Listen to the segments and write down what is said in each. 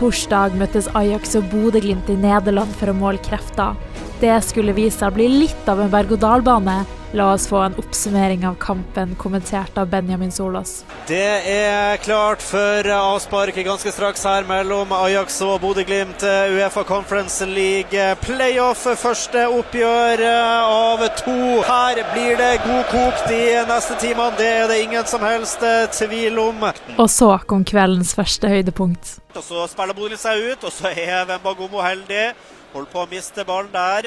Torsdag møttes Ajax og Bodø-Glimt i Nederland for å måle krefter. Det skulle vise seg å bli litt av en berg-og-dal-bane. La oss få en oppsummering av kampen, kommentert av Benjamin Solås. Det er klart for avspark ganske straks her mellom Ajax og Bodø-Glimt. Uefa Conference League playoff, første oppgjør av to. Her blir det god kok de neste timene, det er det ingen som helst tvil om. Og så kom kveldens første høydepunkt. Og Så spiller Bodø seg ut, og så er Wembagomo heldig. Holder på å miste ballen der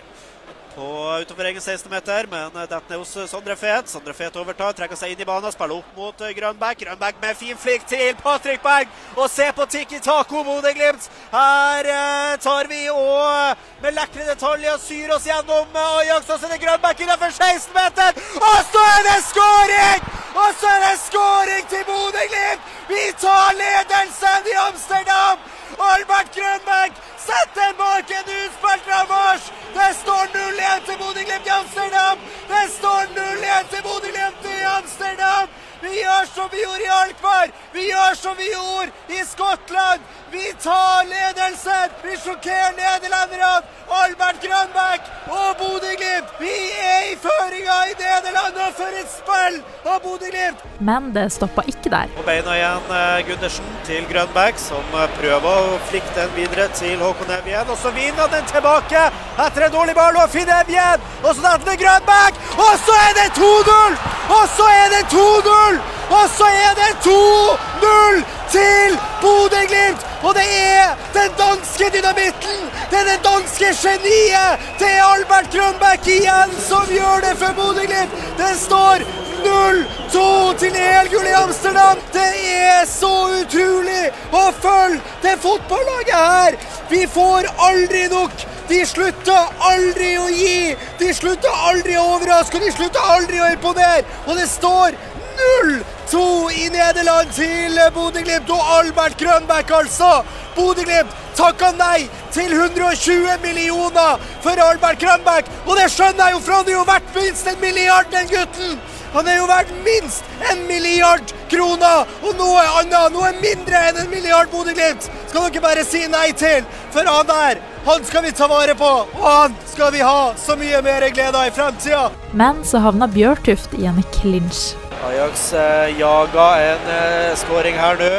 på utenfor egen 16-meter, men detter ned hos Sondre Fet. Sondre Fet overtar, trekker seg inn i banen, spiller opp mot Grønbæk. Grønbæk med fin flikk til Patrick Berg. Og se på Tikki Taco Bodø-Glimt! Her eh, tar vi og med lekre detaljer syr oss gjennom Ajax. Og så er det Grønbæk innenfor 16-meter! Og så er det skåring! Og så er det skåring til Bodø-Glimt! Vi tar ledelsen i Amsterdam! Albert Grønbæk setter bak en utspilt Ramars! Det står 0-1 til Bodø-Glimt i Amsterdam! Det står 0-1 til Bodø-Glimt i Amsterdam! Vi gjør som vi gjorde i Alkmaar! Vi gjør som vi gjorde i Skottland! Vi tar ledelsen! Vi sjokkerer nederlenderne! Albert Grønbæk og Bodø-Glimt! Vi er i føringa i Nederland, og for et spill av Bodø-Glimt! Men det stoppa ikke der. På beina igjen Gundersen til Grønbæk, som prøver å flikke den videre til Håkon Evjen. Og så vinner den tilbake etter en dårlig ball og finner Evjen! Og så detter Grønbæk! Og så er det 2-0! Og så er det 2-0! Og så er det 2-0 til Bodø-Glimt! Og det er den danske dynamitten, det er det danske geniet til Albert Grønbæk igjen som gjør det for Bodø-Glimt. Det står 0-2 til EL-gull i Amsterdam. Det er så utrolig å følge det fotballaget her. Vi får aldri nok. De slutter aldri å gi. De slutter aldri å overraske, og de slutter aldri å imponere. Og det står 0-2 i Nederland til Bodø-Glimt og Albert Grønbæk, altså. Bodø-Glimt takka nei til 120 millioner for Albert Grønbæk. Og det skjønner jeg jo, for han har jo vært minst en milliard, den gutten. Han er jo verdt minst en milliard kroner, og noe annet, noe mindre enn en milliard Bodø-Glimt skal dere bare si nei til. For han der, han skal vi ta vare på, og han skal vi ha så mye mer glede av i fremtida. Men så havna Bjørtuft i en clinch. Ajax eh, jaga en eh, skåring her nå.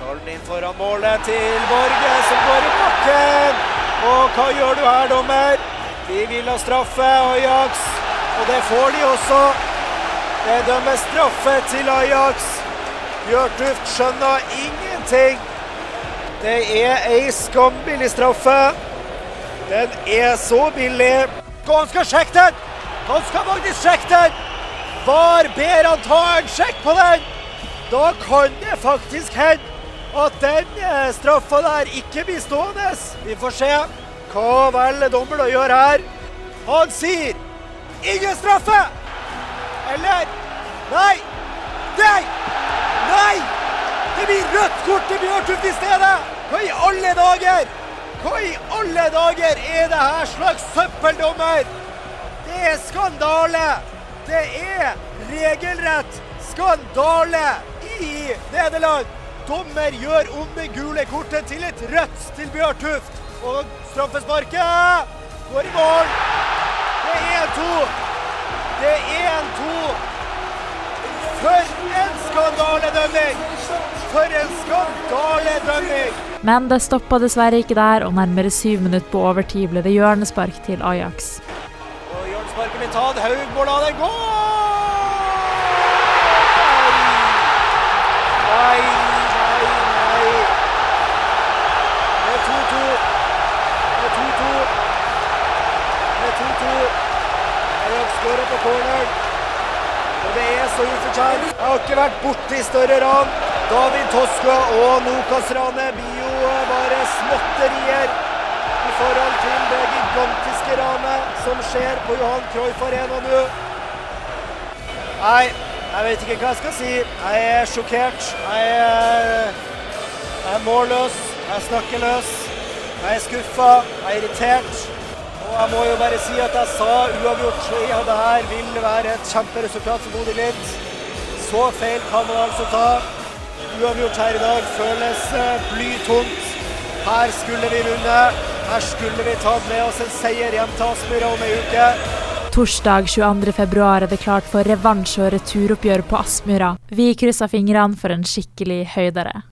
Ballen inn foran målet til Borge, som går i bakken. Og hva gjør du her, dommer? De vil ha straffe, Ajax, og det får de også. Det dømmes straffe til Ajax. Bjørtuft skjønner ingenting. Det er ei skambillig straffe. Den er så billig. Og han skal sjekke den! Han skal faktisk sjekke den! VAR ber han ta en sjekk på den! Da kan det faktisk hende at den eh, straffa der ikke blir stående. Vi får se hva velger dommeren å gjøre her. Han sier ingen straffe! Eller Nei! Nei! Nei! Det blir rødt kort til Bjørtuft i stedet! Hva i alle dager? Hva i alle dager er det her slags søppeldommer? Det er skandale! Det er regelrett skandale i Nederland! Dommer gjør om det gule kortet til et rødt til Bjørn Tuft. Og straffesparket går i mål. Det er 1-2. Det er 1-2. For en skandaledømming! For en skandaledømming! Men det stoppa dessverre ikke der, og nærmere syv minutter på overtid ble det hjørnespark til Ajax. Og hjørnesparket blir tatt. Haug må la den gå! Nei, nei, nei. Det er 2-2. Det er 2-2. Det er 2-2. Haug skårer på corneren. Og det er så ufortjent. Jeg har ikke vært borti større ran. David Toska og Nokas-ranet blir jo bare småtterier i forhold til det gigantiske ranet som skjer på Johan Cruyff Arena nå. Nei, jeg vet ikke hva jeg skal si. Jeg er sjokkert. Jeg er, jeg er målløs. Jeg er snakkeløs. Jeg er skuffa. Jeg er irritert. Og jeg må jo bare si at jeg sa uavgjort ja, det her vil være et kjemperesultat for Bodø-Glimt. Så feil kan man altså ta. Uavgjort her i dag føles blytungt. Her skulle vi vunnet. Her skulle vi tatt med oss en seier hjem til Aspmyra om ei uke. Torsdag 22.2 er det klart for revansj og returoppgjør på Aspmyra. Vi krysser fingrene for en skikkelig høydere.